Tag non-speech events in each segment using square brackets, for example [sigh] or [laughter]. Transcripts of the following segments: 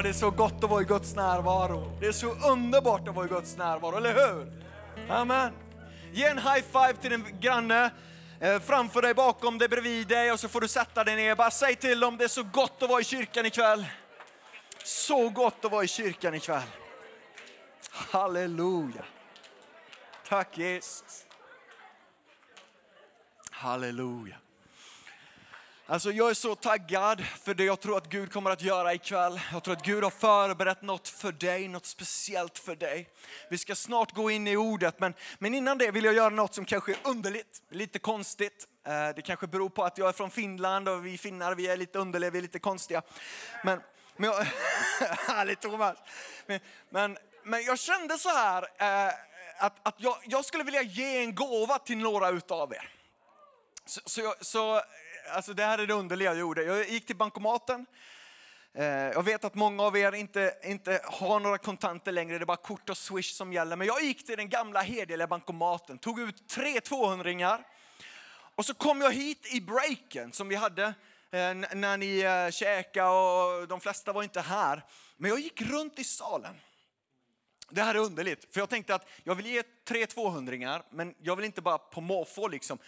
Ja, det är så gott att vara i Guds närvaro. Det är så underbart att vara i Guds närvaro, eller hur? Amen. Ge en high five till din granne eh, framför dig, bakom dig, bredvid dig och så får du sätta dig ner. Bara säg till dem, det är så gott att vara i kyrkan ikväll. Så gott att vara i kyrkan ikväll. Halleluja. Tack Jesus. Halleluja. Alltså jag är så taggad för det jag tror att Gud kommer att göra ikväll. Jag tror att Gud har förberett något för dig, något speciellt för dig. Vi ska snart gå in i ordet, men, men innan det vill jag göra något som kanske är underligt, lite konstigt. Eh, det kanske beror på att jag är från Finland och vi finnar vi är lite underliga, vi är lite konstiga. Men, men jag, [laughs] härligt Thomas. Men, men, men, jag kände så här eh, att, att jag, jag skulle vilja ge en gåva till några utav er. Så, så, jag, så alltså det här är det underliga jag gjorde. Jag gick till bankomaten. Eh, jag vet att många av er inte, inte har några kontanter längre, det är bara kort och swish som gäller. Men jag gick till den gamla hederliga bankomaten, tog ut tre 200 och så kom jag hit i breaken som vi hade eh, när ni eh, käkade och de flesta var inte här. Men jag gick runt i salen. Det här är underligt, för jag tänkte att jag vill ge tre 200 men jag vill inte bara på måfå liksom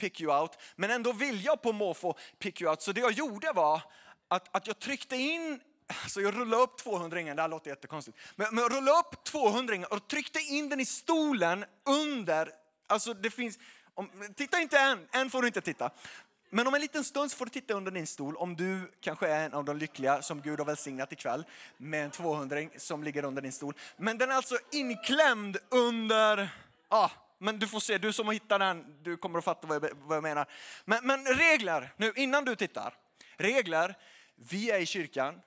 pick you out. Men ändå vill jag på måfå pick you out. Så det jag gjorde var att, att jag tryckte in Alltså jag rullade upp 200 det här låter jättekonstigt. Men, men jag rullade upp 200 och tryckte in den i stolen under, alltså det finns, om, titta inte än, än får du inte titta. Men om en liten stund så får du titta under din stol om du kanske är en av de lyckliga som Gud har välsignat ikväll med en 200 som ligger under din stol. Men den är alltså inklämd under, ah, men du får se, du som har hittat den, du kommer att fatta vad jag, vad jag menar. Men, men regler, nu innan du tittar. Regler, vi är i kyrkan,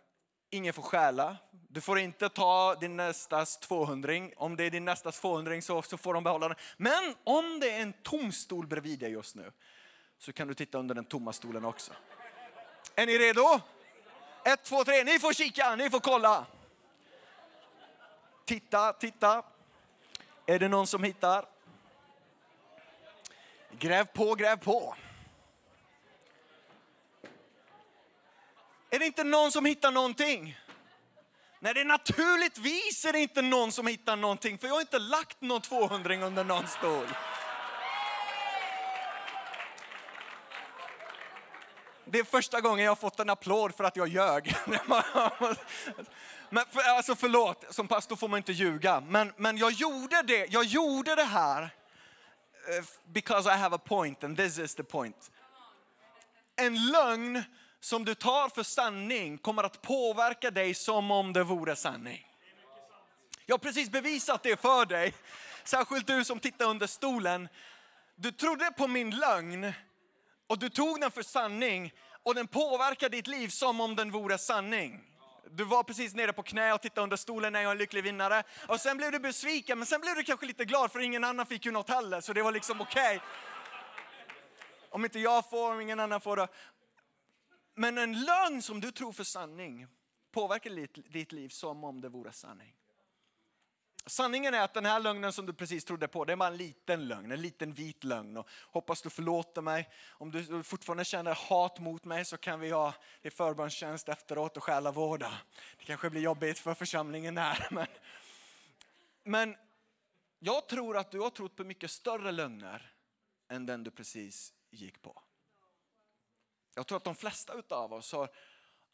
ingen får stjäla. Du får inte ta din nästas 200 Om det är din nästas 200 så, så får de behålla den. Men om det är en tom stol bredvid dig just nu så kan du titta under den tomma stolen också. Är ni redo? Ett, två, tre. Ni får kika, ni får kolla. Titta, titta. Är det någon som hittar? Gräv på, gräv på. Är det inte någon som hittar någonting? Nej, det är naturligtvis är det inte någon som hittar någonting, för jag har inte lagt någon 200 under någon stol. Det är första gången jag har fått en applåd för att jag ljög. Men för, alltså förlåt, som pastor får man inte ljuga. Men, men jag gjorde det, jag gjorde det här Eh, because I have a point and this is the point. En lögn som du tar för sanning kommer att påverka dig som om det vore sanning. Jag har precis bevisat det för dig. Särskilt du som tittar under stolen. Du trodde på min lögn och du tog den för sanning och den påverkar ditt liv som om den vore sanning. Du var precis nere på knä och tittade under stolen när jag är en lycklig vinnare. Och sen blev du besviken, men sen blev du kanske lite glad för ingen annan fick ju något heller, så det var liksom okej. Okay. Om inte jag får, om ingen annan får det. Men en lögn som du tror för sanning påverkar ditt liv som om det vore sanning. Sanningen är att den här lögnen som du precis trodde på, det är bara en liten lögn, en liten vit lögn. Och hoppas du förlåter mig. Om du fortfarande känner hat mot mig så kan vi ha det förbönstjänst efteråt och själavårda. Det kanske blir jobbigt för församlingen här. [laughs] Men, men jag tror att du har trott på mycket större lögner än den du precis gick på. Jag tror att de flesta av oss har,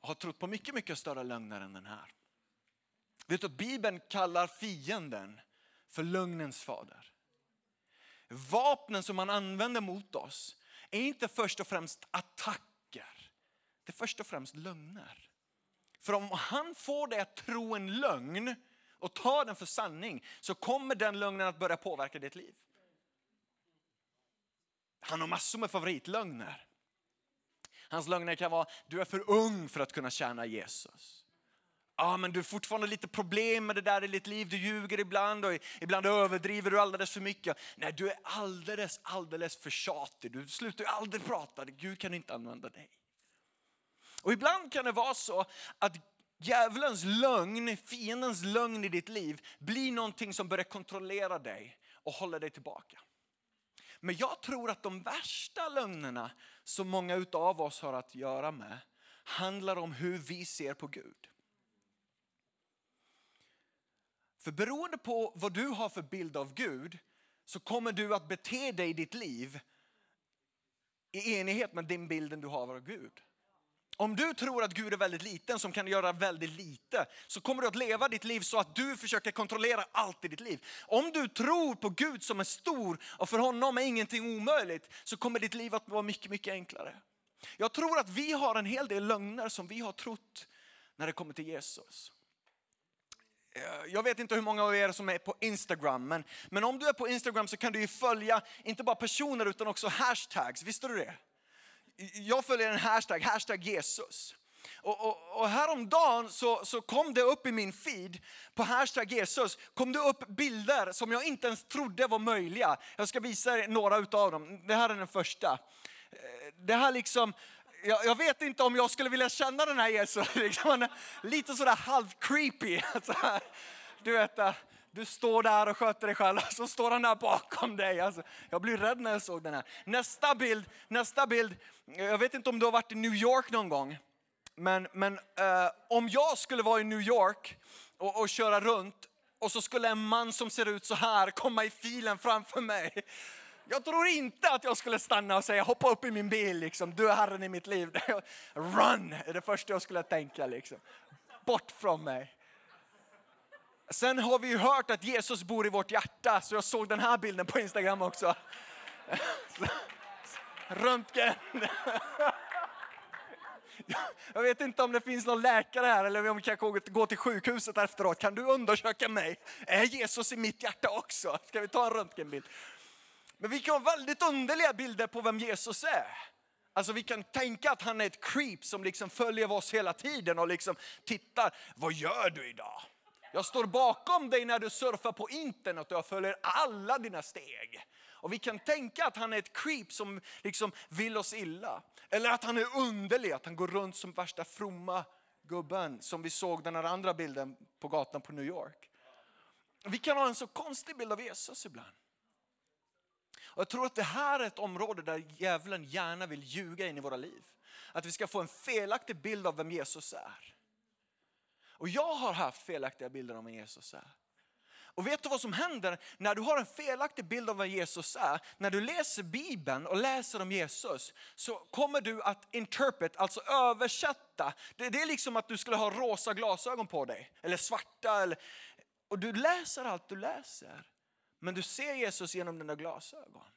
har trott på mycket, mycket större lögner än den här. Vet du Bibeln kallar fienden för lögnens fader. Vapnen som man använder mot oss är inte först och främst attacker. Det är först och främst lögner. För om han får dig att tro en lögn och ta den för sanning så kommer den lögnen att börja påverka ditt liv. Han har massor med favoritlögner. Hans lögner kan vara, du är för ung för att kunna tjäna Jesus ah, men du har fortfarande lite problem med det där i ditt liv. Du ljuger ibland och ibland överdriver du alldeles för mycket. Nej, du är alldeles, alldeles för tjatig. Du slutar ju aldrig prata. Gud kan inte använda dig. Och ibland kan det vara så att djävulens lögn, fiendens lögn i ditt liv blir någonting som börjar kontrollera dig och hålla dig tillbaka. Men jag tror att de värsta lögnerna som många av oss har att göra med handlar om hur vi ser på Gud. För beroende på vad du har för bild av Gud så kommer du att bete dig i ditt liv i enighet med den bilden du har av Gud. Om du tror att Gud är väldigt liten som kan göra väldigt lite så kommer du att leva ditt liv så att du försöker kontrollera allt i ditt liv. Om du tror på Gud som är stor och för honom är ingenting omöjligt så kommer ditt liv att vara mycket, mycket enklare. Jag tror att vi har en hel del lögner som vi har trott när det kommer till Jesus. Eh, jag vet inte hur många av er som är på Instagram, men, men om du är på Instagram så kan du ju följa inte bara personer utan också hashtags. Visste du det? Jag följer en hashtag, hashtag Jesus. Och, och, och häromdagen så, så kom det upp i min feed på hashtag Jesus, kom det upp bilder som jag inte ens trodde var möjliga. Jag ska visa er några utav dem. Det här är den första. Eh, det här liksom, jag, jag, vet inte om jag skulle vilja känna den här Jesus. [laughs] Liksom, lite sådär halv creepy. [laughs] Så alltså, här, du vet, eh, du står där och sköter dig själv och [laughs] så står han där bakom dig. Alltså, jag blev rädd när jag såg den här. Nästa bild, nästa bild. Jag vet inte om du har varit i New York någon gång. Men, men eh, om jag skulle vara i New York och, och köra runt och så skulle en man som ser ut så här komma i filen framför mig jag tror inte att jag skulle stanna och säga hoppa upp i min bil, liksom. du är herren i mitt liv. [laughs] Run är det första jag skulle tänka. Liksom. Bort från mig. Sen har vi ju hört att Jesus bor i vårt hjärta, så jag såg den här bilden på Instagram också. [laughs] Röntgen. [laughs] Jag vet inte om det finns någon läkare här eller om vi kan gå till sjukhuset efteråt. Kan du undersöka mig? Är Jesus i mitt hjärta också? Ska vi ta en röntgenbild? Men vi kan ha väldigt underliga bilder på vem Jesus är. Alltså vi kan tänka att han är ett creep som liksom följer oss hela tiden och liksom tittar, vad gör du idag? Jag står bakom dig när du surfar på internet och jag följer alla dina steg. Och vi kan tänka att han är ett creep som liksom vill oss illa. Eller att han är underlig, att han går runt som värsta fromma gubben som vi såg den här andra bilden på gatan på New York. Vi kan ha en så konstig bild av Jesus ibland. Och jag tror att det här är ett område där djävulen gärna vill ljuga in i våra liv. Att vi ska få en felaktig bild av vem Jesus är. Och jag har haft felaktiga bilder av vem Jesus är. Och vet du vad som händer när du har en felaktig bild av vad Jesus är? När du läser Bibeln och läser om Jesus så kommer du att interpret, alltså översätta. Det, det är liksom att du skulle ha rosa glasögon på dig, eller svarta. Eller, och du läser allt du läser. Men du ser Jesus genom dina glasögon.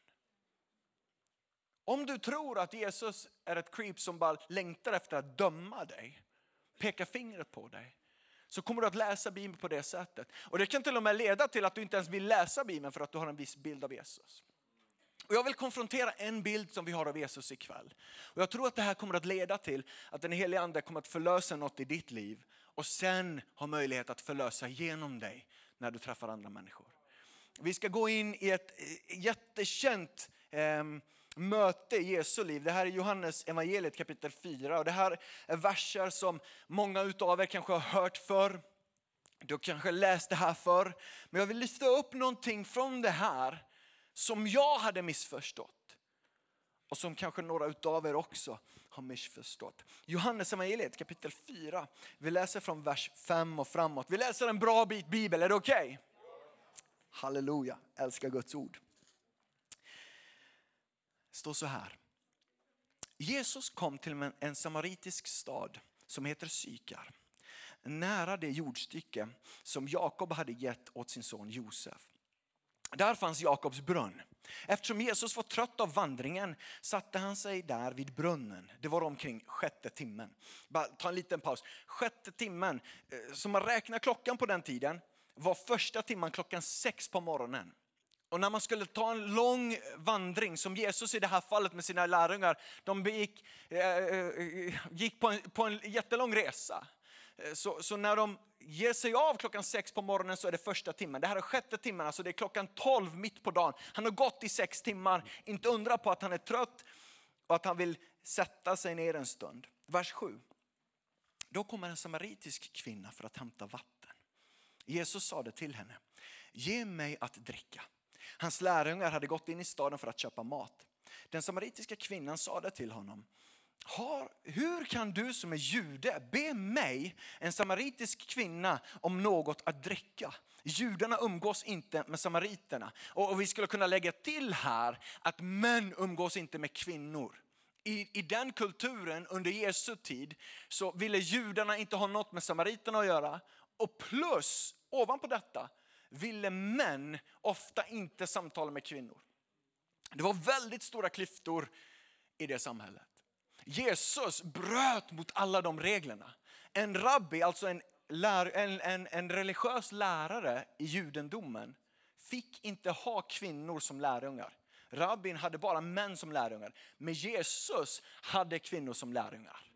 Om du tror att Jesus är ett creep som bara längtar efter att döma dig, peka fingret på dig, så kommer du att läsa Bibeln på det sättet. Och det kan till och med leda till att du inte ens vill läsa Bibeln för att du har en viss bild av Jesus. Och jag vill konfrontera en bild som vi har av Jesus ikväll. Och jag tror att det här kommer att leda till att den helige Ande kommer att förlösa något i ditt liv och sen ha möjlighet att förlösa genom dig när du träffar andra människor. Vi ska gå in i ett eh, jättekänt eh, möte i Jesu liv. Det här är Johannes evangeliet kapitel 4 och det här är verser som många av er kanske har hört förr. Du har kanske läst det här förr. Men jag vill lyfta upp någonting från det här som jag hade missförstått. Och som kanske några av er också har missförstått. Johannes evangeliet kapitel 4. Vi läser från vers 5 och framåt. Vi läser en bra bit bibel, är det okej? Okay? Halleluja, älskar Guds ord. Det står så här. Jesus kom till en samaritisk stad som heter Sykar. Nära det jordstycke som Jakob hade gett åt sin son Josef. Där fanns Jakobs brunn. Eftersom Jesus var trött av vandringen satte han sig där vid brunnen. Det var omkring sjätte timmen. Bara ta en liten paus. Sjätte timmen, eh, som man räknar klockan på den tiden, var första timman klockan sex på morgonen. Och när man skulle ta en lång vandring, som Jesus i det här fallet med sina lärjungar, de gick, eh, eh, gick på, en, på en jättelång resa. Eh, så, så, när de ger sig av klockan sex på morgonen så är det första timmen. Det här är sjätte timmen, alltså det är klockan tolv mitt på dagen. Han har gått i sex timmar, inte undra på att han är trött och att han vill sätta sig ner en stund. Vers 7. Då kommer en samaritisk kvinna för att hämta vatten. Jesus sade till henne, ge mig att dricka. Hans lärjungar hade gått in i staden för att köpa mat. Den samaritiska kvinnan sade till honom, hur kan du som är jude be mig, en samaritisk kvinna, om något att dricka? Judarna umgås inte med samariterna. Och, och vi skulle kunna lägga till här att män umgås inte med kvinnor. I, I den kulturen under Jesu tid så ville judarna inte ha något med samariterna att göra. Och plus, ovanpå detta, ville män ofta inte samtala med kvinnor. Det var väldigt stora klyftor i det samhället. Jesus bröt mot alla de reglerna. En rabbi, alltså en, lär, en, en, en religiös lärare i judendomen, fick inte ha kvinnor som lärjungar. Rabbin hade bara män som lärjungar, men Jesus hade kvinnor som lärjungar.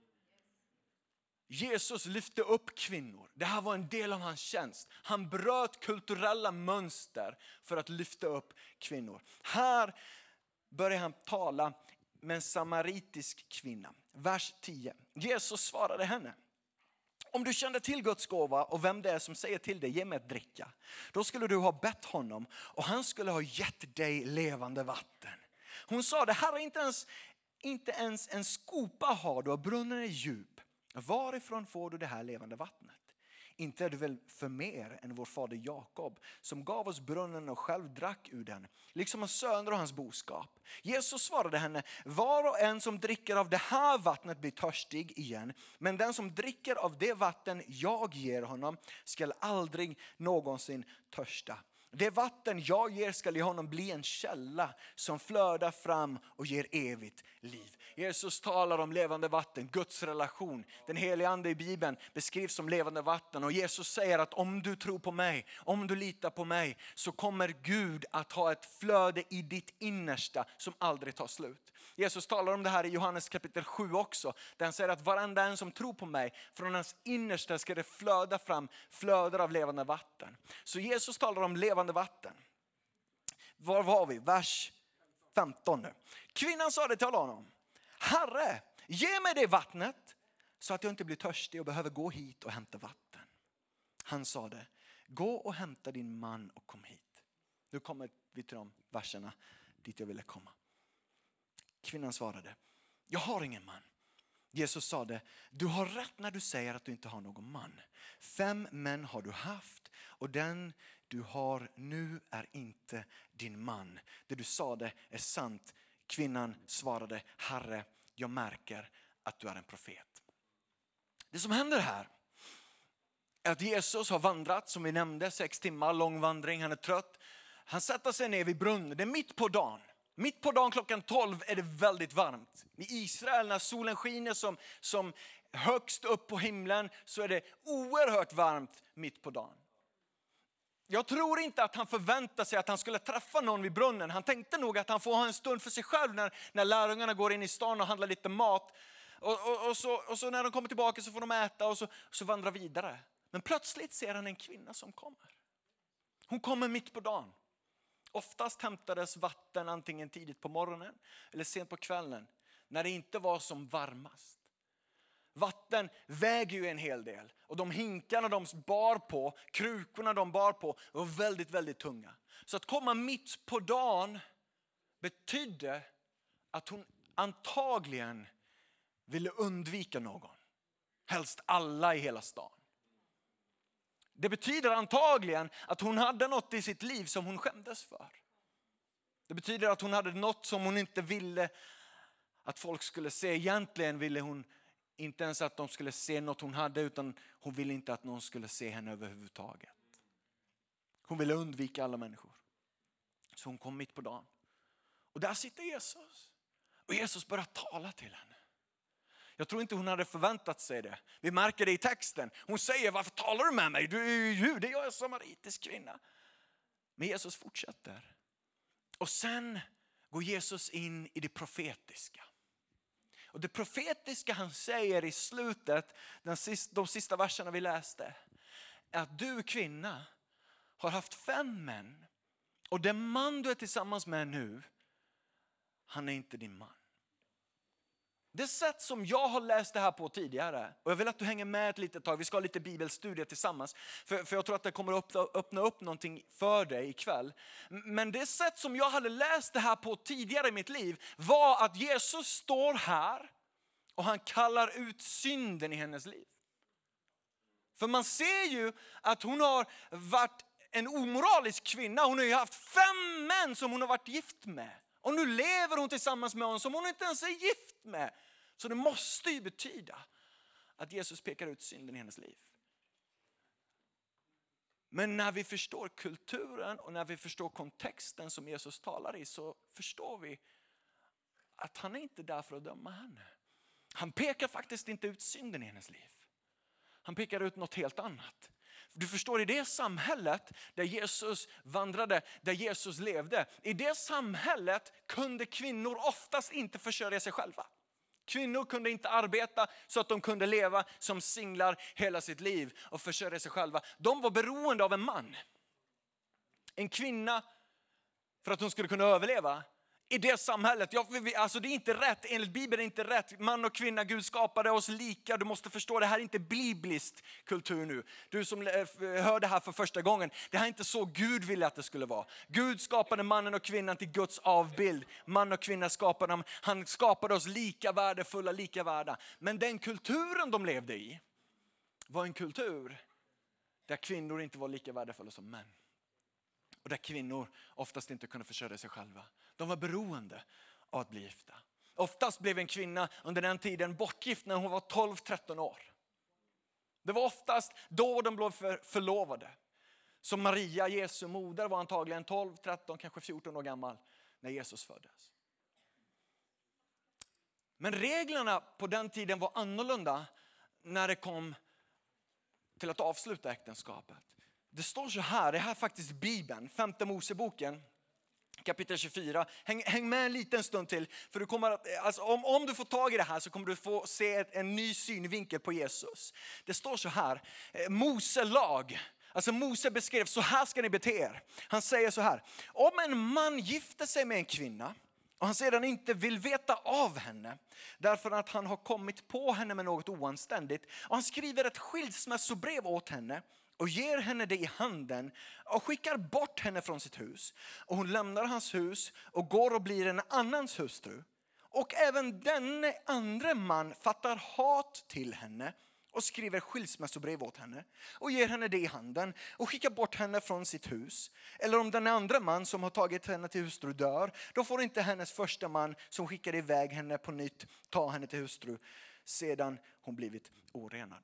Jesus lyfte upp kvinnor. Det här var en del av hans tjänst. Han bröt kulturella mönster för att lyfta upp kvinnor. Här börjar han tala med en samaritisk kvinna. Vers 10. Jesus svarade henne. Om du kände till Guds gåva och vem det är som säger till dig, ge mig att dricka. Då skulle du ha bett honom och han skulle ha gett dig levande vatten. Hon sa det, Herre inte ens, inte ens en skopa har du och brunnen är djup. Varifrån får du det här levande vattnet? Inte är du väl för mer än vår fader Jakob som gav oss brunnen och själv drack ur den, liksom hans söner och hans boskap. Jesus svarade henne, var och en som dricker av det här vattnet blir törstig igen, men den som dricker av det vatten jag ger honom skall aldrig någonsin törsta. Det vatten jag ger skall i honom bli en källa som flödar fram och ger evigt liv. Jesus talar om levande vatten, Guds relation. Den heliga ande i Bibeln beskrivs som levande vatten och Jesus säger att om du tror på mig, om du litar på mig så kommer Gud att ha ett flöde i ditt innersta som aldrig tar slut. Jesus talar om det här i Johannes kapitel 7 också. Där han säger att varenda en som tror på mig, från hans innersta ska det flöda fram flödar av levande vatten. Så Jesus talar om levande vatten. Var var vi? Vers 15 nu. Kvinnan sa det till honom. Herre, ge mig det vattnet så att jag inte blir törstig och behöver gå hit och hämta vatten. Han sa det, gå och hämta din man och kom hit. Nu kommer vi till de verserna dit jag ville komma. Kvinnan svarade, jag har ingen man. Jesus sade, du har rätt när du säger att du inte har någon man. Fem män har du haft och den du har nu är inte din man. Det du sade är sant. Kvinnan svarade, Herre, jag märker att du är en profet. Det som händer här är att Jesus har vandrat, som vi nämnde, sex timmar lång vandring, han är trött. Han sätter sig ner vid brunnen, det är mitt på dagen. Mitt på dagen klockan 12 är det väldigt varmt. I Israel när solen skiner som, som högst upp på himlen så är det oerhört varmt mitt på dagen. Jag tror inte att han förväntade sig att han skulle träffa någon vid brunnen. Han tänkte nog att han får ha en stund för sig själv när, när lärjungarna går in i stan och handlar lite mat. Och, och, och, så, och så när de kommer tillbaka så får de äta och så, så vandrar vidare. Men plötsligt ser han en kvinna som kommer. Hon kommer mitt på dagen. Oftast hämtades vatten antingen tidigt på morgonen eller sent på kvällen när det inte var som varmast. Vatten väger ju en hel del och de hinkarna de bar på, krukorna de bar på var väldigt, väldigt tunga. Så att komma mitt på dagen betydde att hon antagligen ville undvika någon. Helst alla i hela stan. Det betyder antagligen att hon hade något i sitt liv som hon skämdes för. Det betyder att hon hade något som hon inte ville att folk skulle se. Egentligen ville hon inte ens att de skulle se något hon hade utan hon ville inte att någon skulle se henne överhuvudtaget. Hon ville undvika alla människor. Så hon kom mitt på dagen. Och där sitter Jesus. Och Jesus börjar tala till henne. Jag tror inte hon hade förväntat sig det. Vi märker det i texten. Hon säger, varför talar du med mig? Du är ju jude, jag är samaritisk kvinna. Men Jesus fortsätter. Och sen går Jesus in i det profetiska. Och det profetiska han säger i slutet, den sista, de sista verserna vi läste, är att du kvinna har haft fem män och den man du är tillsammans med nu, han är inte din man. Det sätt som jag har läst det här på tidigare, och jag vill att du hänger med ett litet tag, vi ska ha lite bibelstudier tillsammans, för, för jag tror att det kommer att öppna, öppna upp någonting för dig ikväll. Men det sätt som jag hade läst det här på tidigare i mitt liv var att Jesus står här och han kallar ut synden i hennes liv. För man ser ju att hon har varit en omoralisk kvinna. Hon har ju haft fem män som hon har varit gift med. Och nu lever hon tillsammans med honom som hon inte ens är gift med. Så det måste ju betyda att Jesus pekar ut synden i hennes liv. Men när vi förstår kulturen och när vi förstår kontexten som Jesus talar i så förstår vi att han är inte där för att döma henne. Han pekar faktiskt inte ut synden i hennes liv. Han pekar ut något helt annat. Du förstår, i det samhället där Jesus vandrade, där Jesus levde, i det samhället kunde kvinnor oftast inte försörja sig själva. Kvinnor kunde inte arbeta så att de kunde leva som singlar hela sitt liv och försörja sig själva. De var beroende av en man. En kvinna, för att hon skulle kunna överleva, i det samhället. Ja, alltså det är inte rätt, enligt Bibeln är det inte rätt. Man och kvinna, Gud skapade oss lika. Du måste förstå, det här är inte bibliskt kultur nu. Du som eh, eh, hör det här för första gången, det här är inte så Gud ville att det skulle vara. Gud skapade mannen och kvinnan till Guds avbild. Man och kvinna skapade dem, han skapade oss lika värdefulla, lika värda. Men den kulturen de levde i var en kultur där kvinnor inte var lika värdefulla som män och där kvinnor oftast inte kunde försörja sig själva. De var beroende av att bli gifta. Oftast blev en kvinna under den tiden bortgift när hon var 12-13 år. Det var oftast då de blev förlovade. Så Maria, Jesu moder, var antagligen 12, 13, kanske 14 år gammal när Jesus föddes. Men reglerna på den tiden var annorlunda när det kom till att avsluta äktenskapet. Det står så här, det här är faktiskt Bibeln, femte Moseboken kapitel 24. Häng, häng, med en liten stund till. För du kommer alltså om, om du får tag i det här så kommer du få se ett, en ny synvinkel på Jesus. Det står så här, eh, Mose lag. Alltså Mose beskrev, så här ska ni bete er. Han säger så här, om en man gifter sig med en kvinna och han sedan inte vill veta av henne därför att han har kommit på henne med något oanständigt och han skriver ett skilsmässobrev åt henne och ger henne det i handen och skickar bort henne från sitt hus. Och hon lämnar hans hus och går och blir en annans hustru. Och även denne andra man fattar hat till henne och skriver skilsmässobrev åt henne och ger henne det i handen och skickar bort henne från sitt hus. Eller om den andra man som har tagit henne till hustru dör, då får inte hennes första man som skickade iväg henne på nytt ta henne till hustru sedan hon blivit orenad.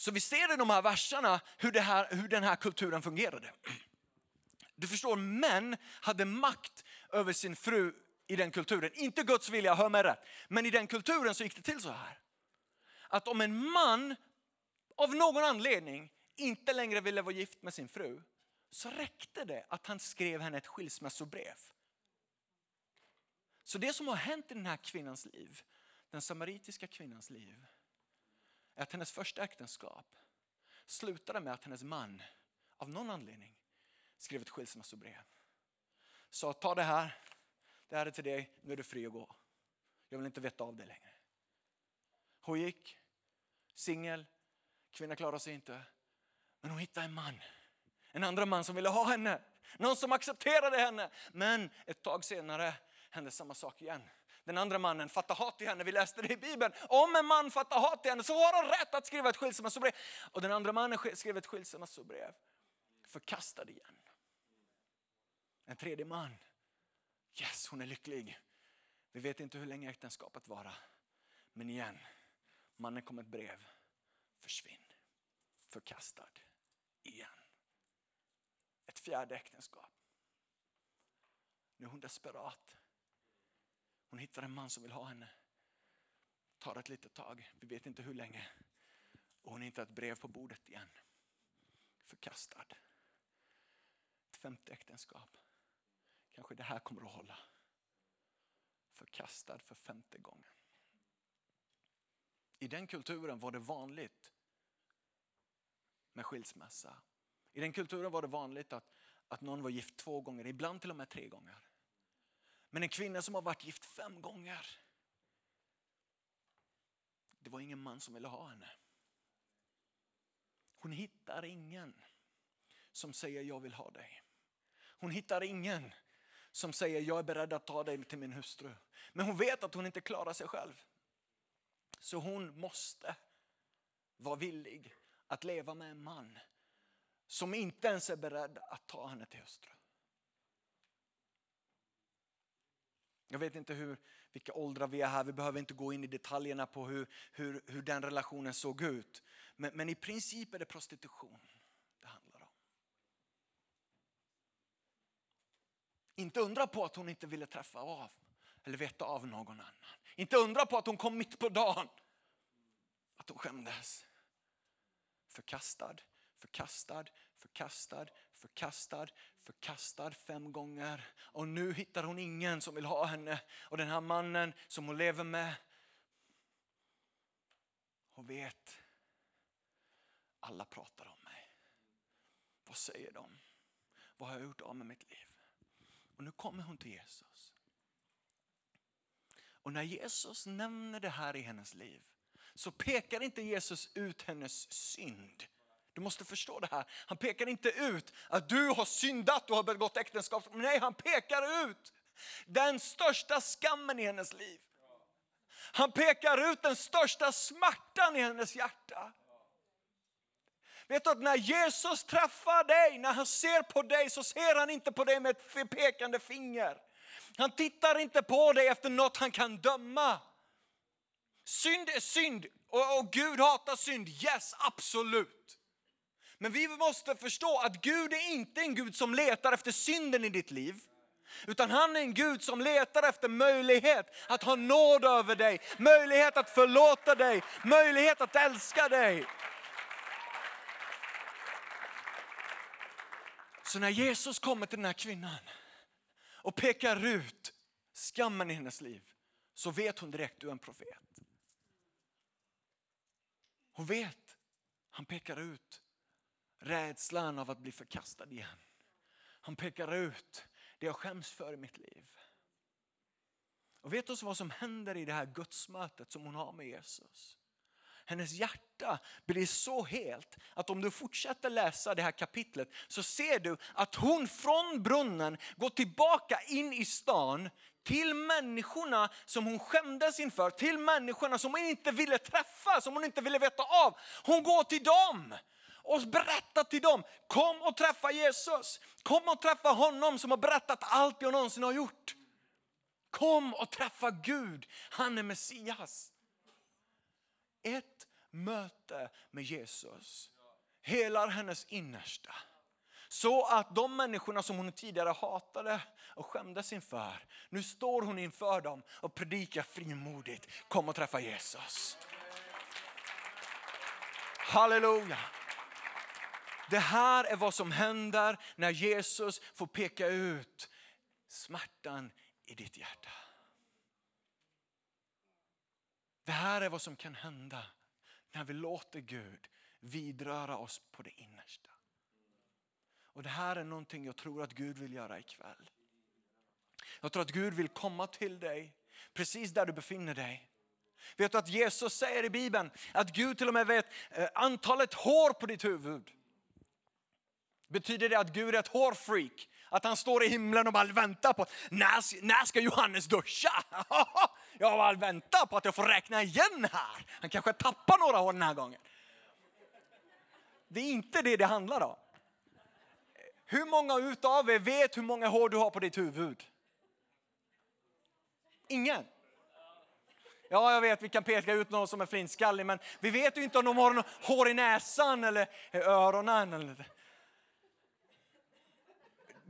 Så vi ser i de här verserna hur, det här, hur den här kulturen fungerade. Du förstår, män hade makt över sin fru i den kulturen. Inte Guds vilja, hör mig rätt. Men i den kulturen så gick det till så här. Att om en man av någon anledning inte längre ville vara gift med sin fru så räckte det att han skrev henne ett skilsmässobrev. Så det som har hänt i den här kvinnans liv, den samaritiska kvinnans liv, att hennes första äktenskap slutade med att hennes man av någon anledning skrev ett skilsmässobrev. Sa ta det här, det här är till dig, nu är du fri att gå. Jag vill inte veta av dig längre. Hon gick, singel, kvinna klarade sig inte. Men hon hittade en man, en andra man som ville ha henne. Någon som accepterade henne. Men ett tag senare hände samma sak igen. Den andra mannen fattar hat till henne. Vi läste det i Bibeln. Om en man fattar hat till henne så har han rätt att skriva ett skilsmässobrev. Och den andra mannen skrev ett skilsmässobrev. Förkastad igen. En tredje man. Yes, hon är lycklig. Vi vet inte hur länge äktenskapet varar. Men igen, mannen kom ett brev. Försvinn. Förkastad. Igen. Ett fjärde äktenskap. Nu är hon desperat. Hon hittar en man som vill ha henne. Tar ett litet tag, vi vet inte hur länge. Och hon hittar ett brev på bordet igen. Förkastad. Ett femte äktenskap. Kanske det här kommer att hålla. Förkastad för femte gången. I den kulturen var det vanligt med skilsmässa. I den kulturen var det vanligt att, att någon var gift två gånger, ibland till och med tre gånger. Men en kvinna som har varit gift fem gånger. Det var ingen man som ville ha henne. Hon hittar ingen som säger jag vill ha dig. Hon hittar ingen som säger jag är beredd att ta dig till min hustru. Men hon vet att hon inte klarar sig själv. Så hon måste vara villig att leva med en man som inte ens är beredd att ta henne till hustru. Jag vet inte hur, vilka åldrar vi är här, vi behöver inte gå in i detaljerna på hur, hur, hur den relationen såg ut. Men, men i princip är det prostitution det handlar om. Inte undra på att hon inte ville träffa av eller veta av någon annan. Inte undra på att hon kom mitt på dagen. Att hon skämdes. Förkastad, förkastad, förkastad, förkastad, förkastad fem gånger. Och nu hittar hon ingen som vill ha henne. Och den här mannen som hon lever med. Hon vet, alla pratar om mig. Vad säger de? Vad har jag gjort av med mitt liv? Och nu kommer hon till Jesus. Och när Jesus nämner det här i hennes liv så pekar inte Jesus ut hennes synd. Du måste förstå det här. Han pekar inte ut att du har syndat och har begått äktenskap. Nej, han pekar ut den största skammen i hennes liv. Han pekar ut den största smärtan i hennes hjärta. Vet du att när Jesus träffar dig, när han ser på dig så ser han inte på dig med ett pekande finger. Han tittar inte på dig efter något han kan döma. Synd är synd och, och Gud hatar synd, yes absolut. Men vi måste förstå att Gud är inte en Gud som letar efter synden i ditt liv. Utan han är en Gud som letar efter möjlighet att ha nåd över dig, möjlighet att förlåta dig, möjlighet att älska dig. Så när Jesus kommer till den här kvinnan och pekar ut skammen i hennes liv så vet hon direkt att du är en profet. Hon vet, han pekar ut rädslan av att bli förkastad igen. Han pekar ut det jag skäms för i mitt liv. Och vet du vad som händer i det här gudsmötet som hon har med Jesus? Hennes hjärta blir så helt att om du fortsätter läsa det här kapitlet så ser du att hon från brunnen går tillbaka in i stan till människorna som hon skämdes inför, till människorna som hon inte ville träffa, som hon inte ville veta av. Hon går till dem och berätta till dem, kom och träffa Jesus. Kom och träffa honom som har berättat allt jag någonsin har gjort. Kom och träffa Gud, han är Messias. Ett möte med Jesus helar hennes innersta. Så att de människorna som hon tidigare hatade och skämdes inför, nu står hon inför dem och predikar frimodigt. Kom och träffa Jesus. Halleluja. Det här är vad som händer när Jesus får peka ut smärtan i ditt hjärta. Det här är vad som kan hända när vi låter Gud vidröra oss på det innersta. Och Det här är någonting jag tror att Gud vill göra ikväll. Jag tror att Gud vill komma till dig precis där du befinner dig. Vet du att Jesus säger i Bibeln att Gud till och med vet eh, antalet hår på ditt huvud. Betyder det att Gud är ett hårfreak? Att han står i himlen och bara väntar på när, när ska Johannes duscha? [laughs] Jag bara väntar på att jag får räkna igen här. Han kanske tappar några hår den här gången. Det är inte det det handlar om. Hur många utav er vet hur många hår du har på ditt huvud? Ingen? Ja, jag vet, vi kan peka ut någon som är flintskallig, men vi vet ju inte om de har hår i näsan eller i öronen. Eller...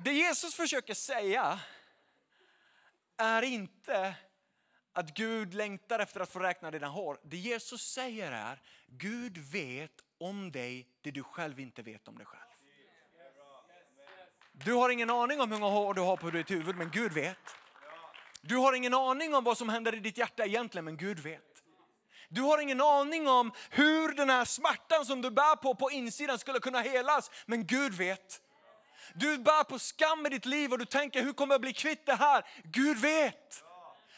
Det Jesus försöker säga är inte att Gud längtar efter att få räkna dina hår. Det Jesus säger är, Gud vet om dig det du själv inte vet om dig själv. Du har ingen aning om hur många hår du har på ditt huvud, men Gud vet. Du har ingen aning om vad som händer i ditt hjärta egentligen, men Gud vet. Du har ingen aning om hur den här smärtan som du bär på på insidan skulle kunna helas, men Gud vet. Du bär på skam i ditt liv och du tänker, hur kommer jag bli kvitt det här? Gud vet.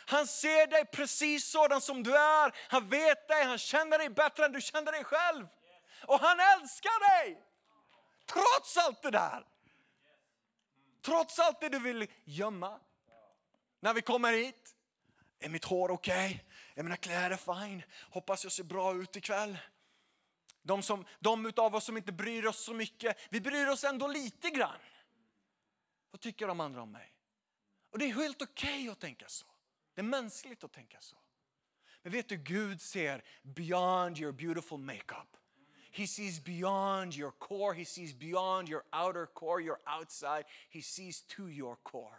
Han ser dig precis sådan som du är. Han vet dig, han känner dig bättre än du känner dig själv. Och han älskar dig! Trots allt det där. Trots allt det du vill gömma. När vi kommer hit. Är mitt hår okej? Okay? Är mina kläder fine? Hoppas jag ser bra ut ikväll. De, som, de utav oss som inte bryr oss så mycket, vi bryr oss ändå lite grann. Vad tycker de andra om mig? Och det är helt okej okay att tänka så. Det är mänskligt att tänka så. Men vet du, Gud ser beyond your beautiful makeup. He sees beyond your core, he sees beyond your outer core, your outside. He sees to your core.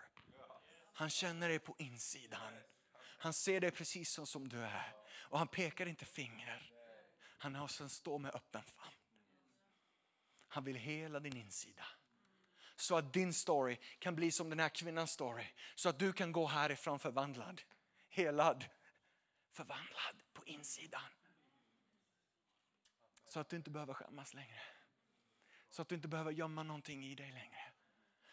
Han känner dig på insidan. Han ser dig precis som, som du är. Och han pekar inte finger. Han har sen stå med öppen famn. Han vill hela din insida. Så att din story kan bli som den här kvinnans story. Så att du kan gå härifrån förvandlad, helad, förvandlad på insidan. Så att du inte behöver skämmas längre. Så att du inte behöver gömma någonting i dig längre.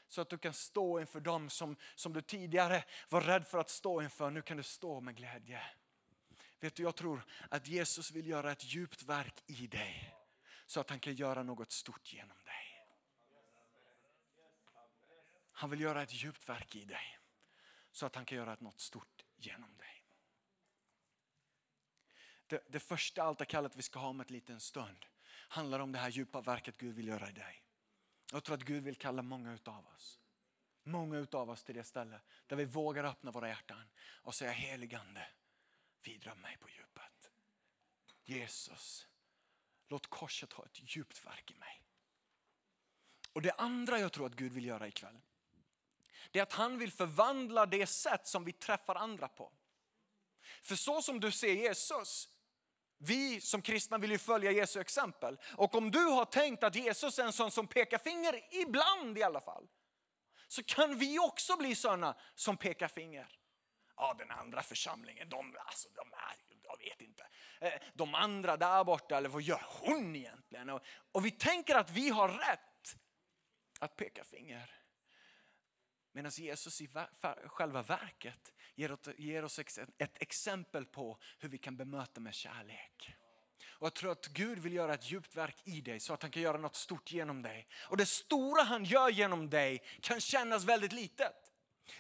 Så att du kan stå inför dem som, som du tidigare var rädd för att stå inför. Nu kan du stå med glädje. Vet du, jag tror att Jesus vill göra ett djupt verk i dig. Så att han kan göra något stort genom dig. Han vill göra ett djupt verk i dig. Så att han kan göra något stort genom dig. Det, det första altarkallet vi ska ha om en liten stund handlar om det här djupa verket Gud vill göra i dig. Jag tror att Gud vill kalla många utav oss. Många utav oss till det ställe där vi vågar öppna våra hjärtan och säga heligande, vidrör mig på djupet. Jesus, låt korset ha ett djupt verk i mig. Och det andra jag tror att Gud vill göra ikväll, det är att han vill förvandla det sätt som vi träffar andra på. För så som du ser Jesus, vi som kristna vill ju följa Jesu exempel. Och om du har tänkt att Jesus är en sån som pekar finger, ibland i alla fall, så kan vi också bli sådana som pekar finger. Ja, den andra församlingen, de, alltså, de är, jag vet inte. Eh, de andra där borta, eller vad gör hon egentligen? Och, och vi tänker att vi har rätt att peka finger. Medan Jesus i själva verket ger oss ett exempel på hur vi kan bemöta med kärlek. Och jag tror att Gud vill göra ett djupt verk i dig så att han kan göra något stort genom dig. Och det stora han gör genom dig kan kännas väldigt litet.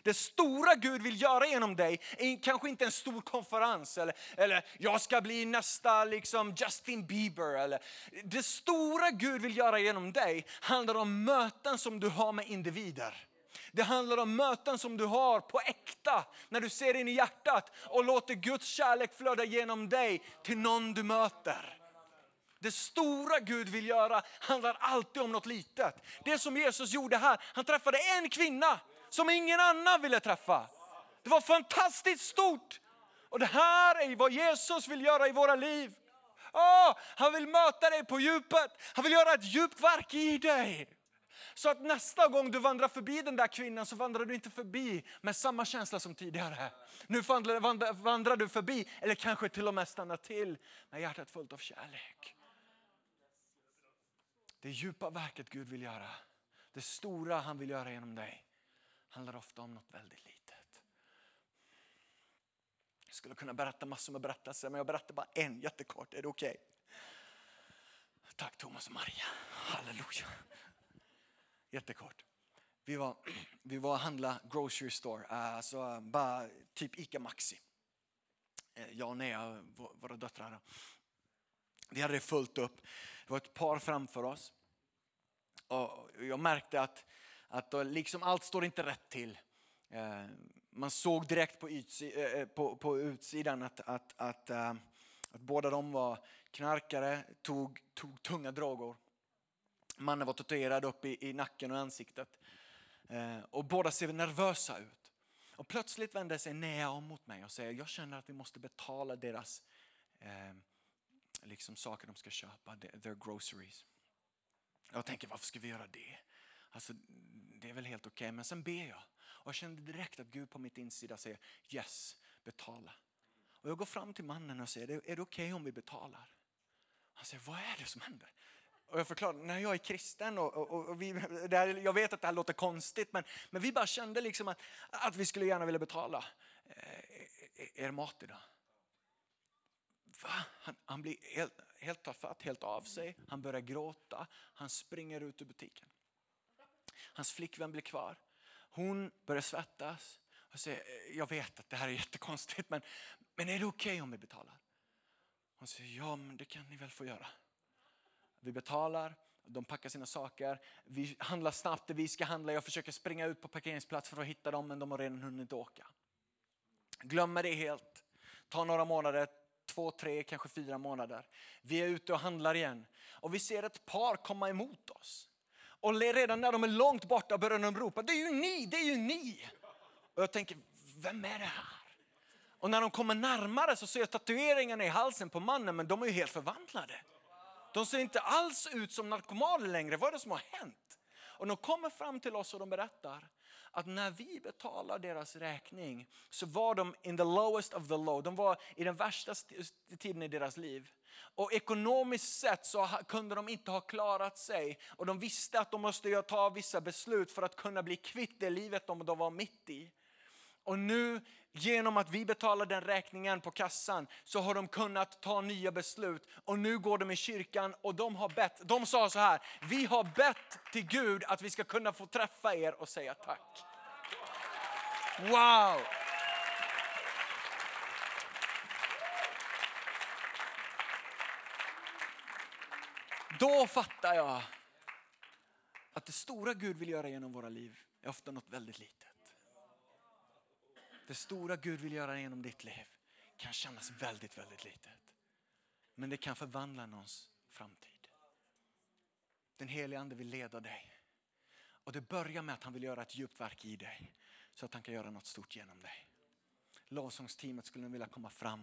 Det stora Gud vill göra genom dig är kanske inte en stor konferens eller, eller jag ska bli nästa liksom Justin Bieber. Eller, det stora Gud vill göra genom dig handlar om möten som du har med individer. Det handlar om möten som du har på äkta, när du ser in i hjärtat och låter Guds kärlek flöda genom dig till någon du möter. Det stora Gud vill göra handlar alltid om något litet. Det som Jesus gjorde här, han träffade en kvinna som ingen annan ville träffa. Det var fantastiskt stort. Och det här är vad Jesus vill göra i våra liv. Oh, han vill möta dig på djupet, han vill göra ett djupt verk i dig. Så att nästa gång du vandrar förbi den där kvinnan så vandrar du inte förbi med samma känsla som tidigare. Nu vandrar, vandrar, vandrar du förbi, eller kanske till och med stannar till med hjärtat fullt av kärlek. Det djupa verket Gud vill göra, det stora han vill göra genom dig, handlar ofta om något väldigt litet. Jag skulle kunna berätta massor med berättelser men jag berättar bara en jättekort. Är det okej? Okay? Tack Thomas och Maria. Halleluja. Jättekort. Vi var, vi var och handlade grocery store, eh, alltså eh, bara typ Ica Maxi. Eh, jag och Nea, våra döttrar. Vi hade det fullt upp. Det var ett par framför oss. Och jag märkte att, att eh, liksom allt står inte rätt till. Eh, man såg direkt på, utsi, eh, på, på utsidan att, att, att, att båda de var knarkare, tog, tog tunga droger. Mannen var tatuerad upp i, i nacken och ansiktet. Och båda ser nervösa ut. Och plötsligt vänder sig Nea om mot mig och säger, jag känner att vi måste betala deras eh, liksom saker de ska köpa, their groceries. Jag tänker, varför ska vi göra det? Alltså, det är väl helt okej, okay. men sen ber jag. Och jag kände direkt att Gud på mitt insida säger, yes, betala. Och jag går fram till mannen och säger, är det okej okay om vi betalar? Han säger, vad är det som händer? Och jag förklarar när jag är kristen och, och, och vi, här, jag vet att det här låter konstigt men, men vi bara kände liksom att, att vi skulle gärna vilja betala eh, eh er mat idag. Va? Han, han blir helt, helt tafatt, helt av sig. Han börjar gråta. Han springer ut ur butiken. Hans flickvän blir kvar. Hon börjar svettas. och säger, jag vet att det här är jättekonstigt men, men är det okej okay om vi betalar? Hon säger, ja men det kan ni väl få göra. Vi betalar, de packar sina saker, vi handlar snabbt det vi ska handla. Jag försöker springa ut på parkeringsplatsen för att hitta dem men de har redan hunnit åka. Glömmer det helt. Tar några månader, två, tre, kanske fyra månader. Vi är ute och handlar igen och vi ser ett par komma emot oss. Och redan när de är långt borta börjar de ropa, det är ju ni, det är ju ni. Och jag tänker, vem är det här? Och när de kommer närmare så ser jag tatueringarna i halsen på mannen, men de är ju helt förvandlade. De ser inte alls ut som narkomaner längre. Vad är det som har hänt? Och de kommer fram till oss och de berättar att när vi betalar deras räkning så var de in the lowest of the low. De var i den värsta tiden i deras liv. Och ekonomiskt sett så kunde de inte ha klarat sig och de visste att de måste ta vissa beslut för att kunna bli kvitt det livet de var mitt i. Och nu genom att vi betalar den räkningen på kassan så har de kunnat ta nya beslut. Och nu går de i kyrkan och de har bett. De sa så här, vi har bett till Gud att vi ska kunna få träffa er och säga tack. Wow! Då fattar jag att det stora Gud vill göra genom våra liv är ofta något väldigt litet. Det stora Gud vill göra genom ditt liv kan kännas väldigt, väldigt litet. Men det kan förvandla någons framtid. Den helige Ande vill leda dig. Och det börjar med att han vill göra ett djupt verk i dig. Så att han kan göra något stort genom dig. Lovsångsteamet skulle vilja komma fram.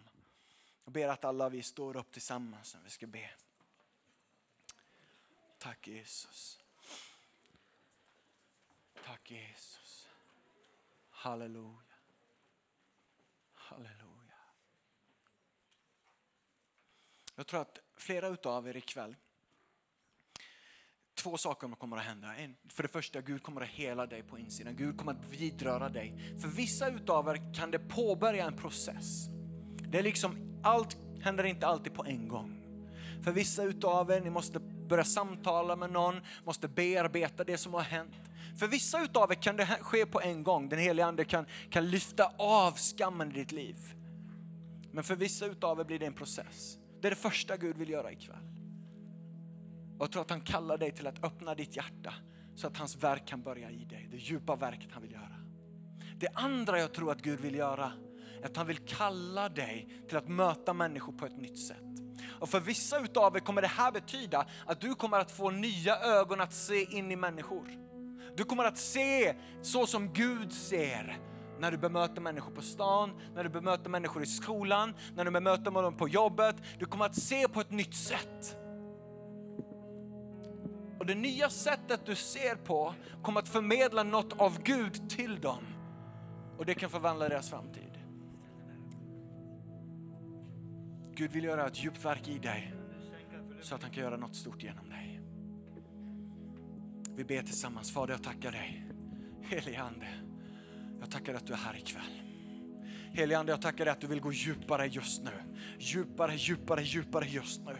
Jag ber att alla vi står upp tillsammans när vi ska be. Tack Jesus. Tack Jesus. Halleluja. Halleluja. Jag tror att flera utav er ikväll, två saker kommer att hända. För det första, Gud kommer att hela dig på insidan. Gud kommer att vidröra dig. För vissa utav er kan det påbörja en process. Det är liksom, allt händer inte alltid på en gång. För vissa utav er, ni måste börja samtala med någon, måste bearbeta det som har hänt. För vissa utav er kan det ske på en gång. Den helige Ande kan, kan lyfta av skammen i ditt liv. Men för vissa utav er blir det en process. Det är det första Gud vill göra ikväll. Och jag tror att han kallar dig till att öppna ditt hjärta så att hans verk kan börja i dig. Det djupa verket han vill göra. Det andra jag tror att Gud vill göra är att han vill kalla dig till att möta människor på ett nytt sätt. Och för vissa utav er kommer det här betyda att du kommer att få nya ögon att se in i människor. Du kommer att se så som Gud ser när du bemöter människor på stan, när du bemöter människor i skolan, när du bemöter dem på jobbet. Du kommer att se på ett nytt sätt. Och det nya sättet du ser på kommer att förmedla något av Gud till dem. Och det kan förvandla deras framtid. Gud vill göra ett djupt verk i dig så att han kan göra något stort genom dig. Vi ber tillsammans. Fader, jag tackar dig. Helige Ande, jag tackar att du är här ikväll. Helige Ande, jag tackar dig att du vill gå djupare just nu. Djupare, djupare, djupare just nu.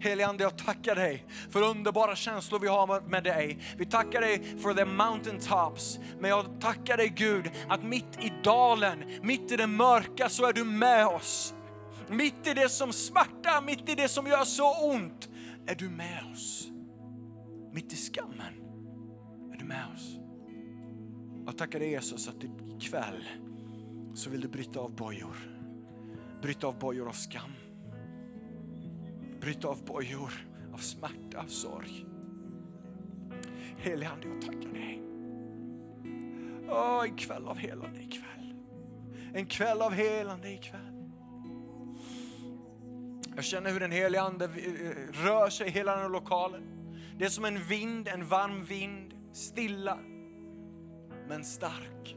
Helige Ande, jag tackar dig för underbara känslor vi har med dig. Vi tackar dig för the mountain tops. Men jag tackar dig Gud att mitt i dalen, mitt i det mörka så är du med oss. Mitt i det som smärtar, mitt i det som gör så ont, är du med oss. Mitt i skammen är du med oss. Jag tackar dig Jesus att ikväll så vill du bryta av bojor. Bryta av bojor av skam. Bryta av bojor av smärta, av sorg. Helige Ande, jag tackar dig. Åh, en kväll av helande ikväll. En kväll av helande ikväll. Jag känner hur den Helige Ande eh, rör sig i hela den här lokalen. Det är som en vind, en varm vind, stilla men stark.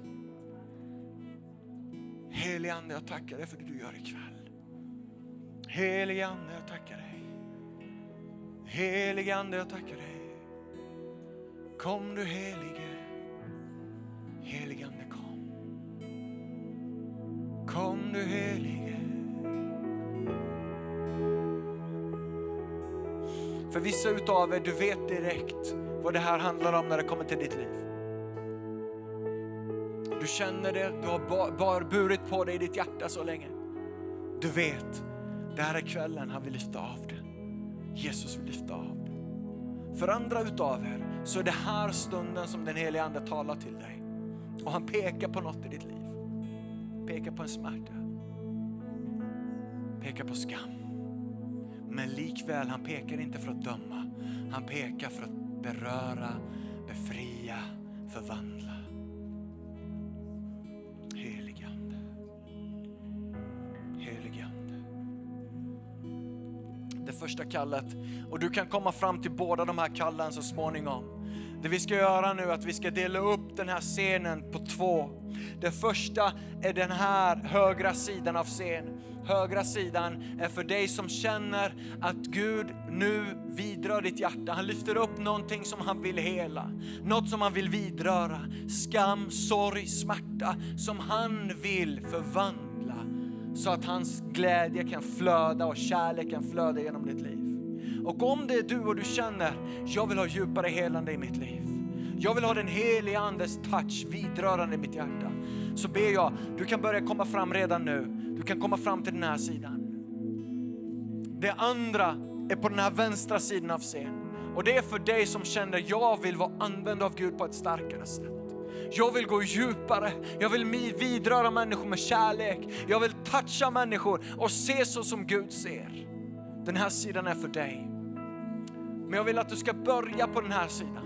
Helige Ande, jag tackar dig för det du gör ikväll. Helige Ande, jag tackar dig. Helige Ande, jag tackar dig. Kom du helige. Helige Ande, kom. Kom du helige. För vissa utav er, du vet direkt vad det här handlar om när det kommer till ditt liv. Du känner det, du har bar, burit på dig i ditt hjärta så länge. Du vet, det här är kvällen han vill lyfta av det. Jesus vill lyfta av det. För andra utav er så är det här stunden som den helige Ande talar till dig. Och han pekar på något i ditt liv. Pekar på en smärta. Pekar på skam. Men likväl, han pekar inte för att döma. Han pekar för att beröra, befria, förvandla. Heligande. Heligande. Det första kallet, och du kan komma fram till båda de här kallen så småningom. Det vi ska göra nu är att vi ska dela upp den här scenen på två. Det första är den här högra sidan av scenen. Högra sidan är för dig som känner att Gud nu vidrör ditt hjärta. Han lyfter upp någonting som han vill hela. Något som han vill vidröra. Skam, sorg, smärta som han vill förvandla. Så att hans glädje kan flöda och kärlek kan flöda genom ditt liv. Och om det är du och du känner, jag vill ha djupare helande i mitt liv. Jag vill ha den helige Andes touch vidrörande i mitt hjärta. Så ber jag, du kan börja komma fram redan nu. Du kan komma fram till den här sidan. Det andra är på den här vänstra sidan av scenen. Och det är för dig som känner, jag vill vara använd av Gud på ett starkare sätt. Jag vill gå djupare, jag vill vidröra människor med kärlek. Jag vill toucha människor och se så som Gud ser. Den här sidan är för dig. Men jag vill att du ska börja på den här sidan.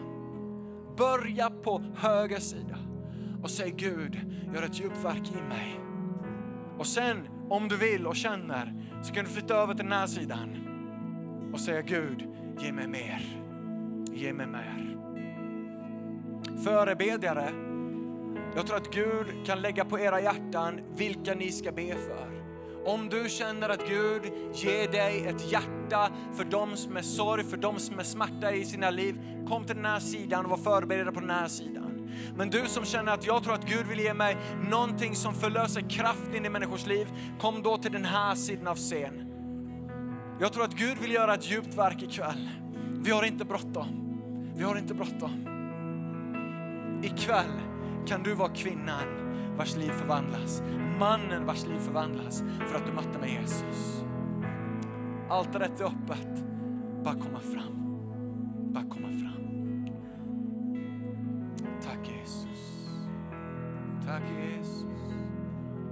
Börja på höger sida och säg Gud, gör ett djupt verk i mig. Och sen om du vill och känner så kan du flytta över till den här sidan och säga Gud, ge mig mer. Ge mig mer. Förebedjare, jag tror att Gud kan lägga på era hjärtan vilka ni ska be för. Om du känner att Gud ger dig ett hjärta för de som är sorg, för de som är smärta i sina liv, kom till den här sidan och var förberedda på den här sidan. Men du som känner att jag tror att Gud vill ge mig någonting som förlöser kraft in i människors liv, kom då till den här sidan av scen. Jag tror att Gud vill göra ett djupt verk ikväll. Vi har inte bråttom. Vi har inte bråttom. Ikväll kan du vara kvinnan vars liv förvandlas. Mannen vars liv förvandlas för att du mötte med Jesus. Altaret är öppet. Bara komma fram. Bara komma fram. Tack Jesus. Tack Jesus.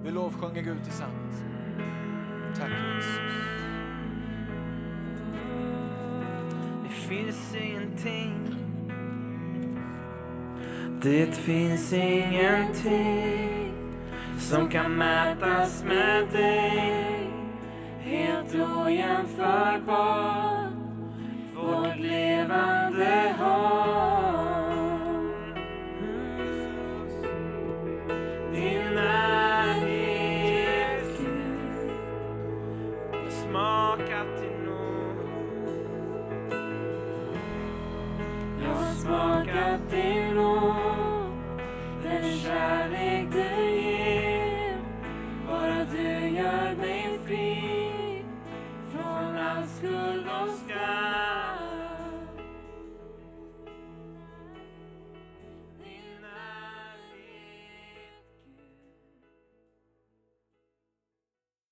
Vi lovsjunger Gud tillsammans. Tack Jesus. Det finns ingenting det finns ingenting som kan mätas med dig. Helt ojämförbart, vårt levande